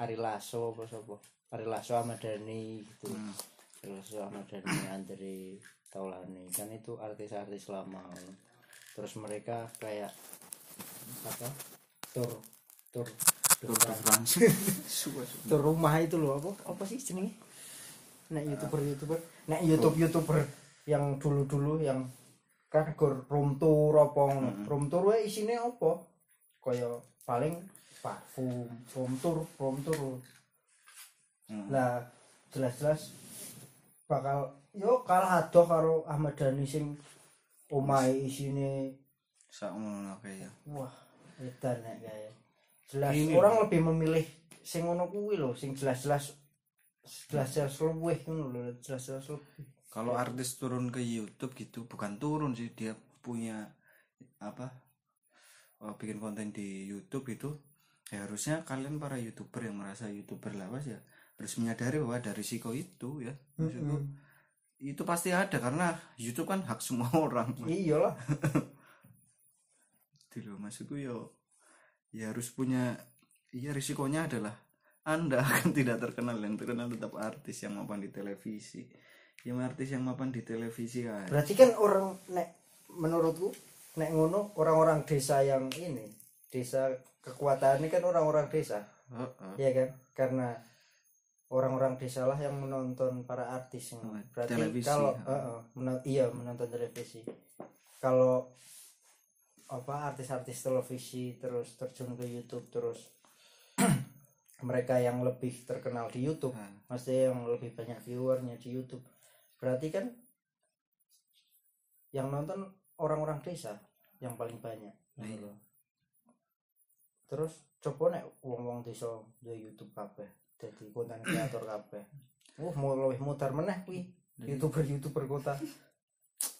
Ari Lasso apa sopo Ari Lasso Ahmad Dhani gitu Ari Lasso Ahmad Dhani Andre Taulani. Kan itu artis-artis lama. Terus mereka kayak apa? Tur tur suka tur rumah itu loh. Apa apa sih jenenge? Nek youtuber youtuber nek youtube youtuber yang dulu dulu yang gur room tour apa ngono. Room tour wae isine apa? Kaya paling parfum, room tour, room tour. Hmm. Lah jelas-jelas bakal yo kalah adoh karo Ahmad Dhani sing omahe isine sakmono kayak wah edan nek kae. Jelas Ini orang lebih memilih sing ngono kuwi lho, sing jelas-jelas jelas-jelas luwih ngono lho, jelas-jelas lebih. Kalau artis turun ke YouTube gitu bukan turun sih dia punya apa eh, bikin konten di YouTube itu ya harusnya kalian para youtuber yang merasa youtuber lawas ya harus menyadari bahwa ada risiko itu ya. Maksudku, itu pasti ada karena YouTube kan hak semua orang. Iya lah. gitu loh maksudku yo ya harus punya iya risikonya adalah anda akan tidak terkenal yang terkenal tetap artis yang mapan di televisi yang artis yang mapan di televisi kan Berarti kan orang nek menurutku nek ngono orang-orang desa yang ini, desa kekuatannya kan orang-orang desa. Heeh. Iya kan? Karena orang-orang desa lah yang menonton para artis yang Oh, berarti televisi, kalau ha. Heeh, menon- iya menonton televisi kalau apa artis-artis televisi terus terjun ke YouTube terus mereka yang lebih terkenal di YouTube Hmm. maksudnya yang lebih banyak viewernya di YouTube berarti kan yang nonton orang-orang desa yang paling banyak Iya. gitu loh. terus coba nek wong-wong desa di YouTube kabeh jadi konten kreator kabeh. Uh mau lebih mutar meneh kuwi youtuber youtuber kota.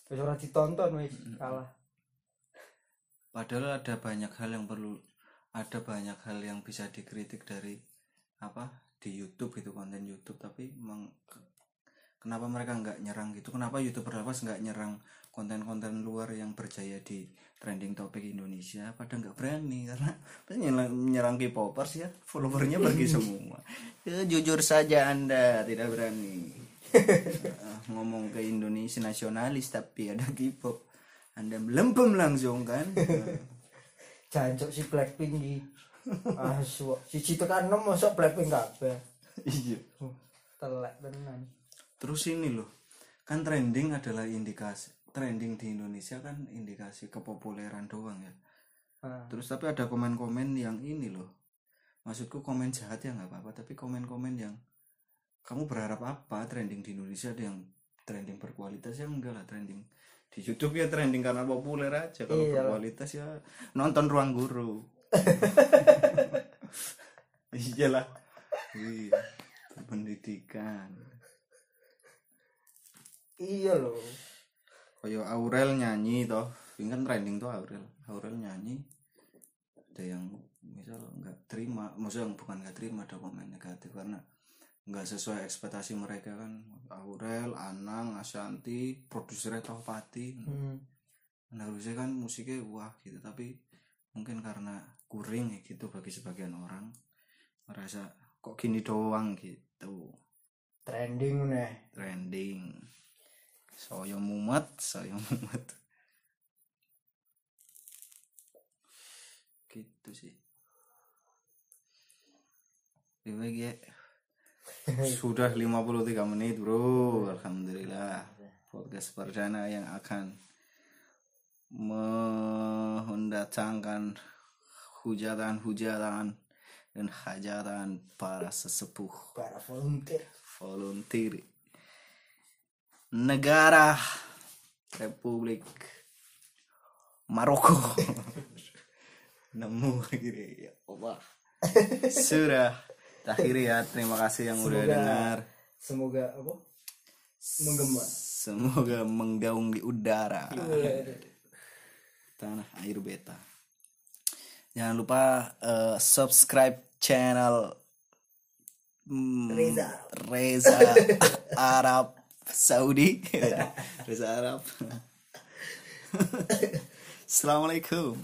Wis ora ditonton wis kalah. Padahal ada banyak hal yang perlu ada banyak hal yang bisa dikritik dari apa di YouTube gitu konten YouTube. Tapi ke- kenapa mereka nggak nyerang gitu? Kenapa youtuber lawas nggak nyerang konten-konten luar yang berjaya di trending topik Indonesia? Pada nggak berani karena nyerang, nyerang K-popers ya. Followernya pergi semua. Ya, jujur saja anda tidak berani. Ngomong ke Indonesia nasionalis tapi ada K-pop. Anda melempem langsung kan? Jancuk si Blackpink di asu siji tekan 6 mosok Blackpink kabeh. Iya. Uh, telek tenan terus ini loh kan trending adalah indikasi trending di Indonesia kan indikasi kepopuleran doang ya. Ah, terus tapi ada komen-komen yang ini loh maksudku komen jahat ya nggak apa-apa tapi komen-komen yang kamu berharap apa? Trending di Indonesia ada yang trending berkualitas ya enggak lah trending di YouTube ya trending karena populer aja kalau Iya. berkualitas ya nonton ruang guru. Iyalah iya pendidikan iya loh. Kayak Aurel nyanyi toh. Ini kan trending tuh Aurel. Aurel nyanyi. Ada yang misal nggak terima maksudnya bukan nggak terima ada komen negatif karena nggak sesuai ekspektasi mereka kan. Aurel Anang Ashanti produsernya Tohpati hmm. nah, harusnya kan musiknya wah gitu. Tapi mungkin karena kuring ya gitu bagi sebagian orang merasa kok gini doang gitu. Trending nih trending saya mumet saya mumet. Gitu sih. Gimana ya. Sudah 53 menit bro. Alhamdulillah. Podcast perdana yang akan mendatangkan hujatan-hujatan dan hajatan para sesepuh. Para volunteer. Volunteer negara Republik Maroko. Nemu akhirnya ya Allah. Sudah akhirnya ya. Terima kasih yang udah Semoga- dengar. semoga apa? Menggema. Semoga menggaung di udara. Tanah air beta. Jangan lupa eh, subscribe channel hmm, Reza. Reza Arab Saudi. Reza Arab Assalamualaikum